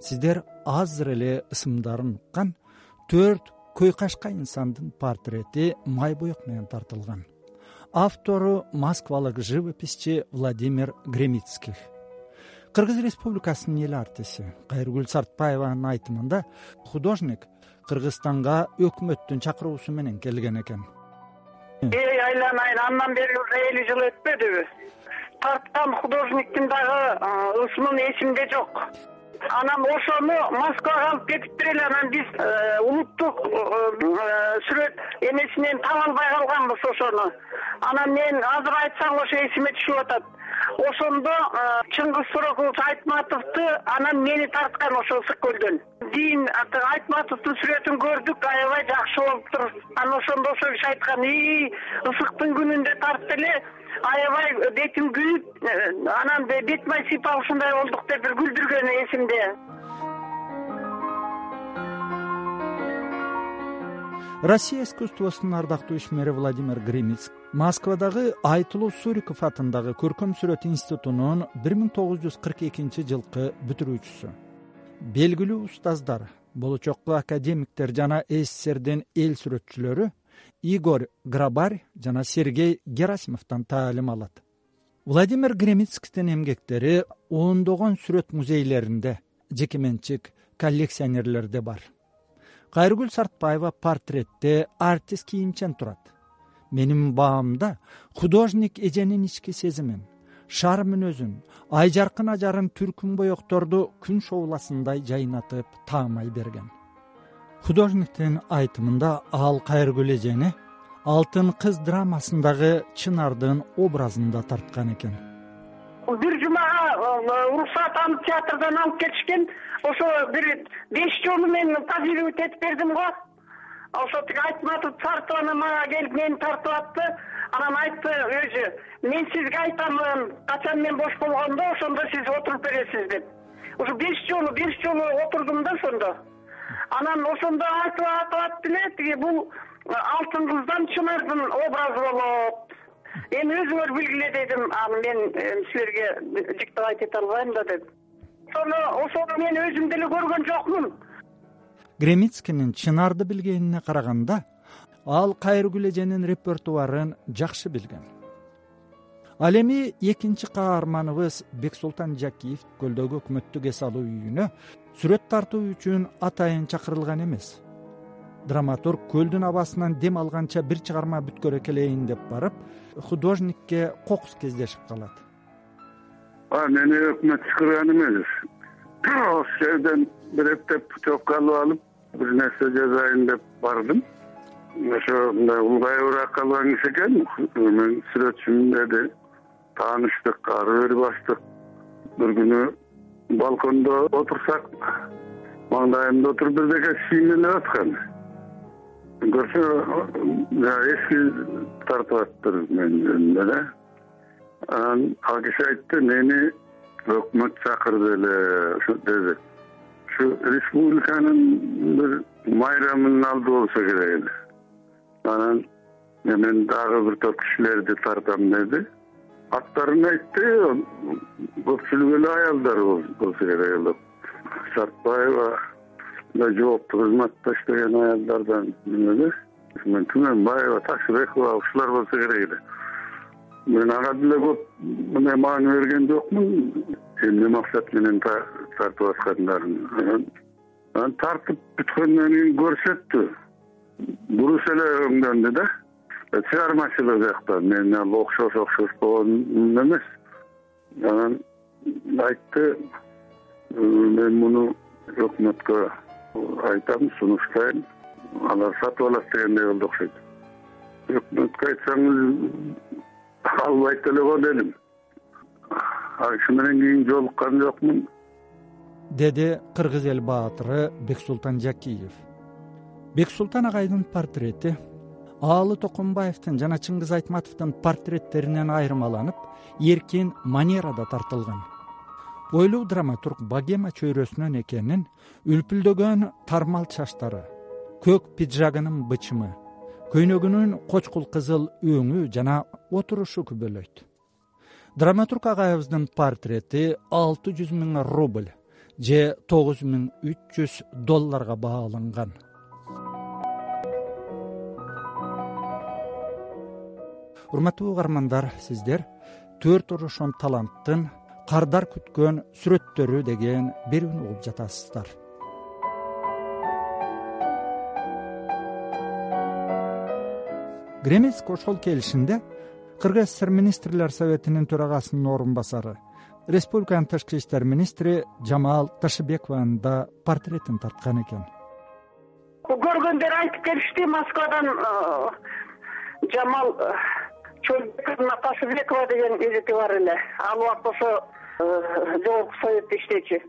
сиздер азыр эле ысымдарын уккан төрт көйкашка инсандын портрети май боек менен тартылган. Автору москвалык живописчи владимир гремицких. Кыргыз республикасынын эл артиси кайыргүл сартбаеванын айтымында художник кыргызстанга өкмөттүн чакыруусу менен келген экен. Эй айланайын андан бери уже элүү жыл өтпөдүбү тарткан художниктин дагы ысымы эсимде жок анан ошону москвага алып кетиптир эле анан биз э, улуттук э, сүрөт эмесинен таба албай калганбыз ошону. Анан мен азыр айтсаң ошо эсиме түшүп атат. Ошондо э, чыңгыз сорокович айтматовду анан мени тарткан ошол ысык көлдөн кийин айтматовдун сүрөтүн көрдүк аябай жакшы болуптур анан ошондо ошол киши айткан ии ысыктын күнүндө тартты эле аябай бетим күйүп э, анан бет май сыйпап ушундай болдук деп бир күлдүргөнү эсимде. Россия искусствосунун ардактуу ишмери владимир гремиц москвадагы айтылуу суриков атындагы көркөм сүрөт институтунун бир миң тогуз жүз кырк экинчи жылкы бүтүрүүчүсү. Белгилүү устаздар болочокко академиктер жана сссрдин эл сүрөтчүлөрү игорь грабарь жана сергей герасимовдон таалим алат. Владимир гремицкийдин эмгектери ондогон сүрөт музейлеринде жеке менчик коллекционерлерде бар. Кайыргүл сартбаева портретте артист кийимчен турат. Менин баамда художник эженин ички сезимин шаар мүнөзүн ай жаркын ажарын түркүн боекторду күн шоуласындай жайнатып таамай берген художниктин айтымында ал кайыргүл эжени алтын кыз драмасындагы чынардын образында тарткан экен. Бир жумага э, уруксат аны театрдан алып келишкен ошо бир беш жолу мен позировать этип бердим го. Ошо тиги айтматов тартып анан мага келип мени тартып атты. Анан айтты өзү мен сизге айтамын качан мен бош болгондо ошондо сиз отуруп бересиз деп. Ушу беш жолу беш жолу отурдум да ошондо анан ошондо айтып атып атты эле тиги бул э, алтын кыздан чынардын образы болот. Эми өзүңөр билгиле дедим аны мен э, силерге диктовать эте албайм да деп. Ошону ошону мен өзүм деле көргөн жокмун. Гремицкийнин чынарды билгенине караганда ал кайыргүл эженин репертуарын жакшы билген. Ал эми экинчи каарманыбыз бексултан жакиев көлдөгү өкмөттүк эс алуу үйүнө сүрөт тартуу үчүн атайын чакырылган эмес. Драматург көлдүн абасынан дем алганча бир чыгарма бүткөрө келейин деп барып художникке кокус кездешип калат. Мени өкмөт чакырган эмес. Осы жерден бир эптеп путевка алып алып бир нерсе жазайын деп бардым. Ошо мындай улгайыбыраак калган киши экен. Мен сүрөтчүмүн деди. Тааныштык ары бери баштык. Бир күнү балкондо отурсак маңдайымда отуруп бирдеке сиймелеп аткан. Көрсө эски тартып атыптыр менин жөнүмдө да. Анан ал киши айтты мени өкмөт чакырды эле ушу деди. Ушу республиканын бир майрамынын алды болсо керек эле. Анан мен дагы бир топ кишилерди тартам деди аттарын айтты көпчүлүгү эле аялдар болсо керек эле сартбаева мындай жооптуу кызматта иштеген аялдардан мен түмөнбаева ташыбекова ушулар болсо керек эле мен ага деле көп мындай маани берген жокмун эмне максат менен тартып аткандарын анан тартып бүткөндөн кийин көрсөттү буруш эле өңдөндү да чыгармачылык жактан мен ал окшош окшош болгон эмес. Анан айтты мен муну өкмөткө айтам сунуштайм алар сатып алат дегендей болду окшойт өкмөткө айтсаңыз албайт эле го дедим. Ал киши менен кийин жолуккан жокмун? Деди кыргыз эл баатыры бексултан жакиев. Бексултан агайдын портрети аалы токомбаевдин жана чыңгыз айтматовдун портреттеринен айырмаланып эркин манерада тартылган. Бойлуу драматург богема чөйрөсүнөн экенин үлпүлдөгөн тармал чачтары көк пиджагынын бычымы көйнөгүнүн кочкул кызыл өңү жана отурушу күбөлөйт. Драматург агайыбыздын портрети алты жүз миң рубль же тогуз миң үч жүз долларга бааланган урматтуу угармандар сиздер төрт орошон таланттын кардар күткөн сүрөттөрү деген берүүнү угуп жатасыздар. Гремецк ошол келишинде кыргыз сср министрлер советинин төрагасынын орун басары республиканын тышкы иштер министри жамал ташыбекованын да портретин тарткан экен. Көргөндөр айтып келишти москвадан э, жамал э, ташыбекова деген эгети бар эле. Ал убакта ошо э, жогорку советте иштечү.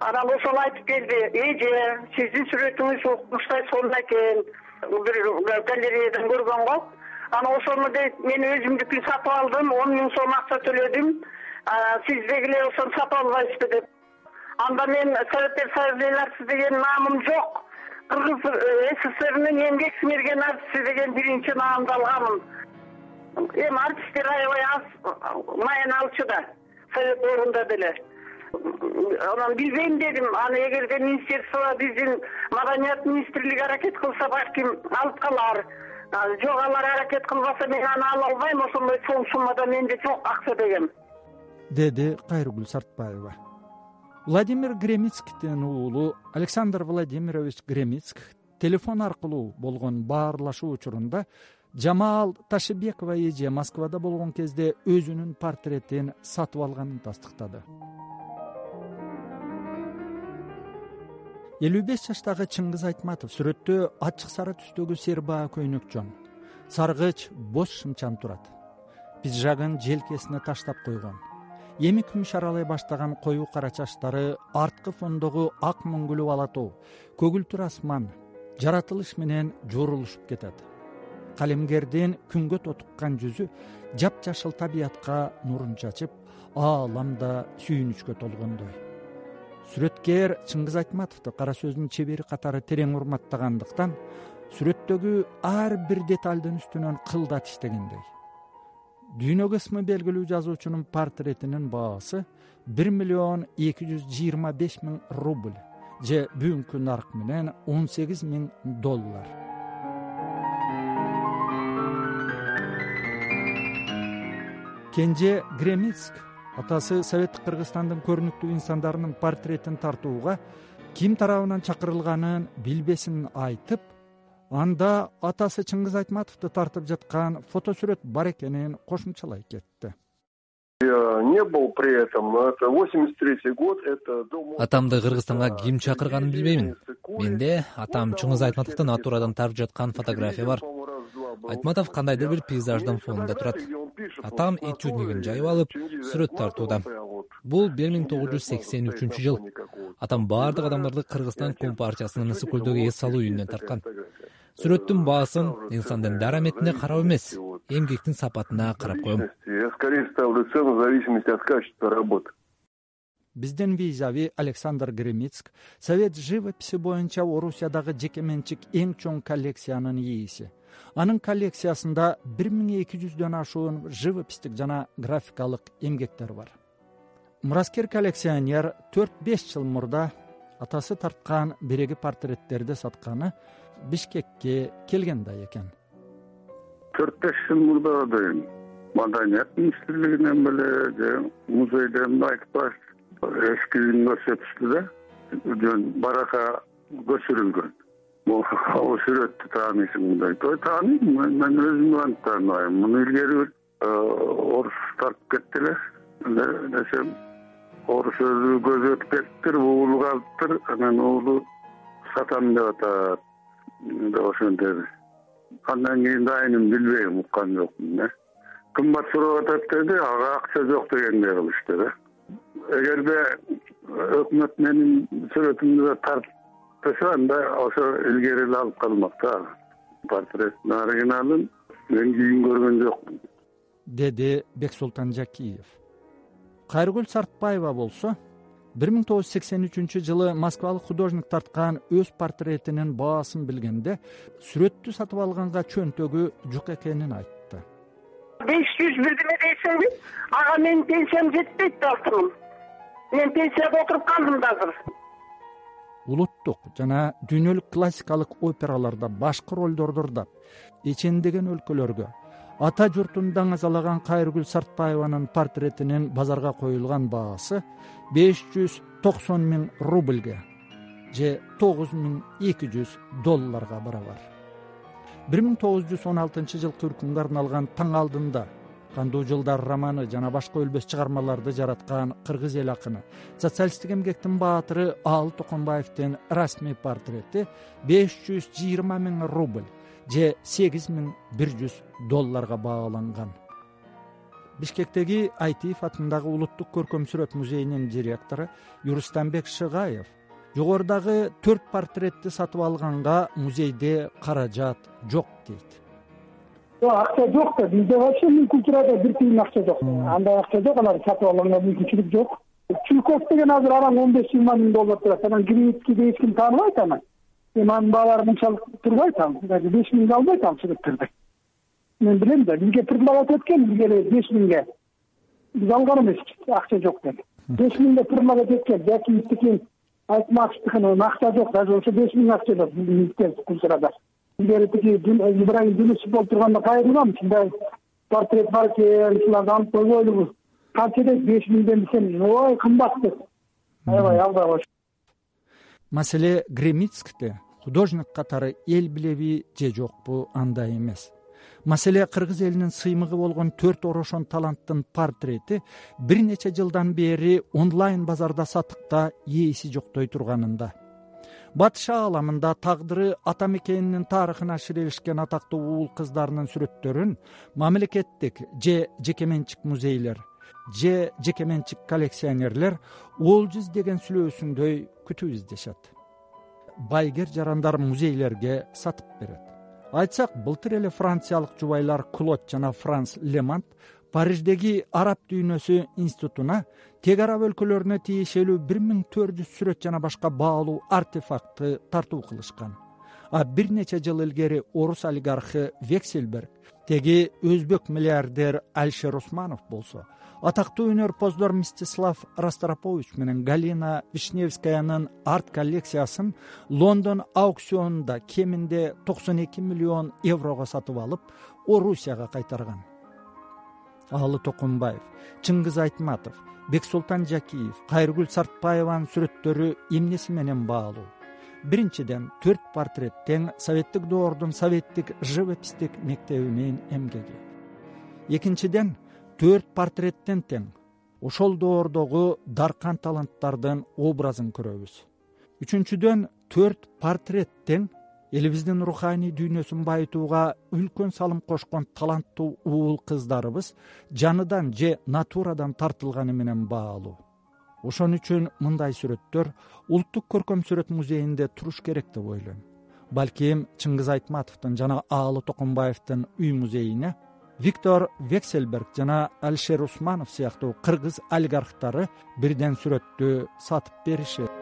Анан ошол айтып келди. Эже сиздин сүрөтүңүз укмуштай сонун экен бир галереядан көргөн го анан ошону дейт мен өзүмдүкүн сатып алдым он миң сом акча төлөдүм сиздегилер ошону сатып албайсызбы? деп. Анда мен советтер союзунун деген наамым жок. Кыргыз э, сссрнин эмгек сиңирген артисти деген биринчи наамды алганмын эми артисттер аябай аз маяна алчу да. Совет орунда деле. Анан билбейм дедим аны эгерде министерство биздин маданият министрлиги аракет кылса балким алып калар. Жок алар аракет кылбаса мен аны ала албайм ошондой чоң суммада менде жок акча дегем. Деди кайрыгүл сартбаева. Владимир гремицктин уулу александр владимирович гремицк телефон аркылуу болгон баарлашуу учурунда жамаал ташыбекова эже москвада болгон кезде өзүнүн портретин сатып алганын тастыктады. элүү беш жаштагы чыңгыз айтматов сүрөттө ачык сары түстөгү сербаа көйнөк жон саргыч бош шымчан турат пиджагын желкесине таштап койгон эми күмүш аралай баштаган коюу кара чачтары арткы фондогу ак мөңгүлүү ала тоо көгүлтүр асман жаратылыш менен жоорулушуп кетет калемгердин күнгө тотуккан жүзү жапжашыл табиятка нурун чачып аалам да сүйүнүчкө толгондой. Сүрөткер чыңгыз айтматовду кара сөздүн чебери катары терең урматтагандыктан сүрөттөгү ар бир деталдын үстүнөн кылдат иштегендей. Дүйнөгө ысмы белгилүү жазуучунун портретинин баасы бир миллион эки жүз жыйырма беш миң рубль же бүгүнкү нарк менен он сегиз миң доллар кенже гремицк атасы советтик кыргызстандын көрүнүктүү инсандарынын портретин тартууга ким тарабынан чакырылганын билбесин айтып анда атасы чыңгыз айтматовду тартып жаткан фото сүрөт бар экенин кошумчалай кетти. Я не был при этом но это восемьдесят третий год это атамды кыргызстанга ким чакырганын билбеймин. менде атам чыңгыз айтматовдун натурадан тартып жаткан фотография бар. айтматов кандайдыр бир пейзаждын фонунда турат атам этюднигин жайып алып сүрөт тартууда. бул бир миң тогуз жүз сексен үчүнчү жыл атам баардык адамдарды кыргызстан компартиясынын ысык көлдөгү эс алуу үйүнөн тарткан. сүрөттүн баасын инсандын дараметине карап эмес эмгектин сапатына карап коем. Я скорее ставлю цену в зависимости от качества работы. Биздин визави александр гремицк совет живописи боюнча орусиядагы жеке менчик эң чоң коллекциянын ээси анын коллекциясында бир миң эки жүздөн ашуун живописдик жана графикалык эмгектер бар. Мураскер коллекционер төрт беш жыл мурда атасы тарткан биреги портреттерди сатканы бишкекке келген да экен төрт беш жыл мурда дейм маданият министрлигинен беле же музейден айтпаш эски үйүн көрсөтүштү да барака көчүрүлгөн бул сүрөттү тааныйсыңбы дейт тааныйм мен өзүм кантип тааныбайм муну илгери бир э, орус тартып кетти эле десем орус өзү көзү өтүп кетиптир уулу калыптыр. Анан уулу сатам деп атат деп ошентеди андан кийин дайынын билбейм уккан жокмун э. Кымбат сурап атат деди ага акча жок дегендей кылышты да эгерде өкмөт менин сүрөтүмдү тартып анда ошо илгери эле алып калмак да портреттин оригиналын мен кийин көргөн жокмун. Деди бексултан жакиев. Кайрыгүл сартбаева болсо бир миң тогуз жүз сексен үчүнчү жылы москвалык художник тарткан өз портретинин баасын билгенде сүрөттү сатып алганга чөнтөгү жок экенин айтты. Беш жүз бирдеме дейсиңби ага менин пенсиям жетпейт да алты миң мен пенсияда отуруп калдым да азыр улуттук жана дүйнөлүк классикалык операларда башкы ролдорду ырдап эчендеген өлкөлөргө. Ата журтун даңазалаган кайыргүл сартбаеванын портретинин базарга коюлган баасы беш жүз токсон миң рубльге же тогуз миң эки жүз долларга барабар. бир миң тогуз жүз он алтынчы жылкы үркүнгө арналган таң алдында кандуу жылдар романы жана башка өлбөс чыгармаларды жараткан кыргыз эл акыны социалисттик эмгектин баатыры аалы токонбаевдин расмий портрети беш жүз жыйырма миң рубль же сегиз миң бир жүз долларга бааланган. Бишкектеги айтиев атындагы улуттук көркөм сүрөт музейинин директору юрустамбек шыгаев жогорудагы төрт портретти сатып алганга музейде каражат жок дейт акча жок да. Бизде вообще культурада бир тыйын акча жок. Андай акча жок аларды сатып алганга мүмкүнчүлүк жок. Чулков деген азыр араң он беш жыйырма миң доллар турат. Анан гримицкийди эч ким тааныбайт аны. Эми анын баалары мынчалык турбайт ал даже беш миңге албайт ал сүрөттөрдү мен билем да бизге предлагать эткен бизге эле беш миңге. Биз алган эмеспиз акча жок деп. Беш миңге предлагать эткен жакиевдикин айтматовдикин акча жок. Даже ошо беш миң акча жок культурада илгери тиги ибраим жунусов болуп турганда кайрылгам ушундай портрет бар экен ушуларды алып койбойлубуз канча дейт беш миңден десем ой кымбат деп аябай албай коюшту маселе гремицкте художник катары эл билеби же жокпу андай эмес. Маселе кыргыз элинин сыймыгы болгон төрт орошон таланттын портрети бир нече жылдан бери онлайн базарда сатыкта ээси жоктой турганында батыш ааламында тагдыры ата мекенинин тарыхына ширелишкен атактуу уул кыздарынын сүрөттөрүн мамлекеттик же жеке менчик музейлер же жеке менчик коллекционерлер олжу издеген сүлөөсүндөй күтүп издешет байгер жарандар музейлерге сатып берет. Айтсак былтыр эле франциялык жубайлар клод жана франс лемант париждеги араб дүйнөсү институтуна тег араб өлкөлөрүнө тиешелүү бир миң төрт жүз сүрөт жана башка баалуу артефактты тартуу кылышкан. А бир нече жыл илгери орус олигархы вексельберг теги өзбек миллиардер алишер усманов болсо атактуу өнөрпоздор мстислав растропович менен галина вишневскаянын арт коллекциясын лондон аукционунда кеминде токсон эки миллион еврого сатып алып орусияга кайтарган аалы токонбаев чыңгыз айтматов бексултан жакиев кайыргүл сартбаеванын сүрөттөрү эмнеси менен баалуу? Биринчиден төрт портрет тең советтик доордун советтик живописьтик мектебинин эмгеги. Экинчиден төрт портреттен тең ошол доордогу даркан таланттардын образын көрөбүз. Үчүнчүдөн төрт портрет тең элибиздин руханий дүйнөсүн байытууга үлкөн салым кошкон таланттуу уул кыздарыбыз жаныдан же натурадан тартылганы менен баалуу. Ошон үчүн мындай сүрөттөр улуттук көркөм сүрөт музейинде туруш керек деп ойлойм. Балким чыңгыз айтматовдун жана аалы токонбаевдин үй музейине виктор вексельберг жана алишер усманов сыяктуу кыргыз олигархтары бирден сүрөттү сатып беришет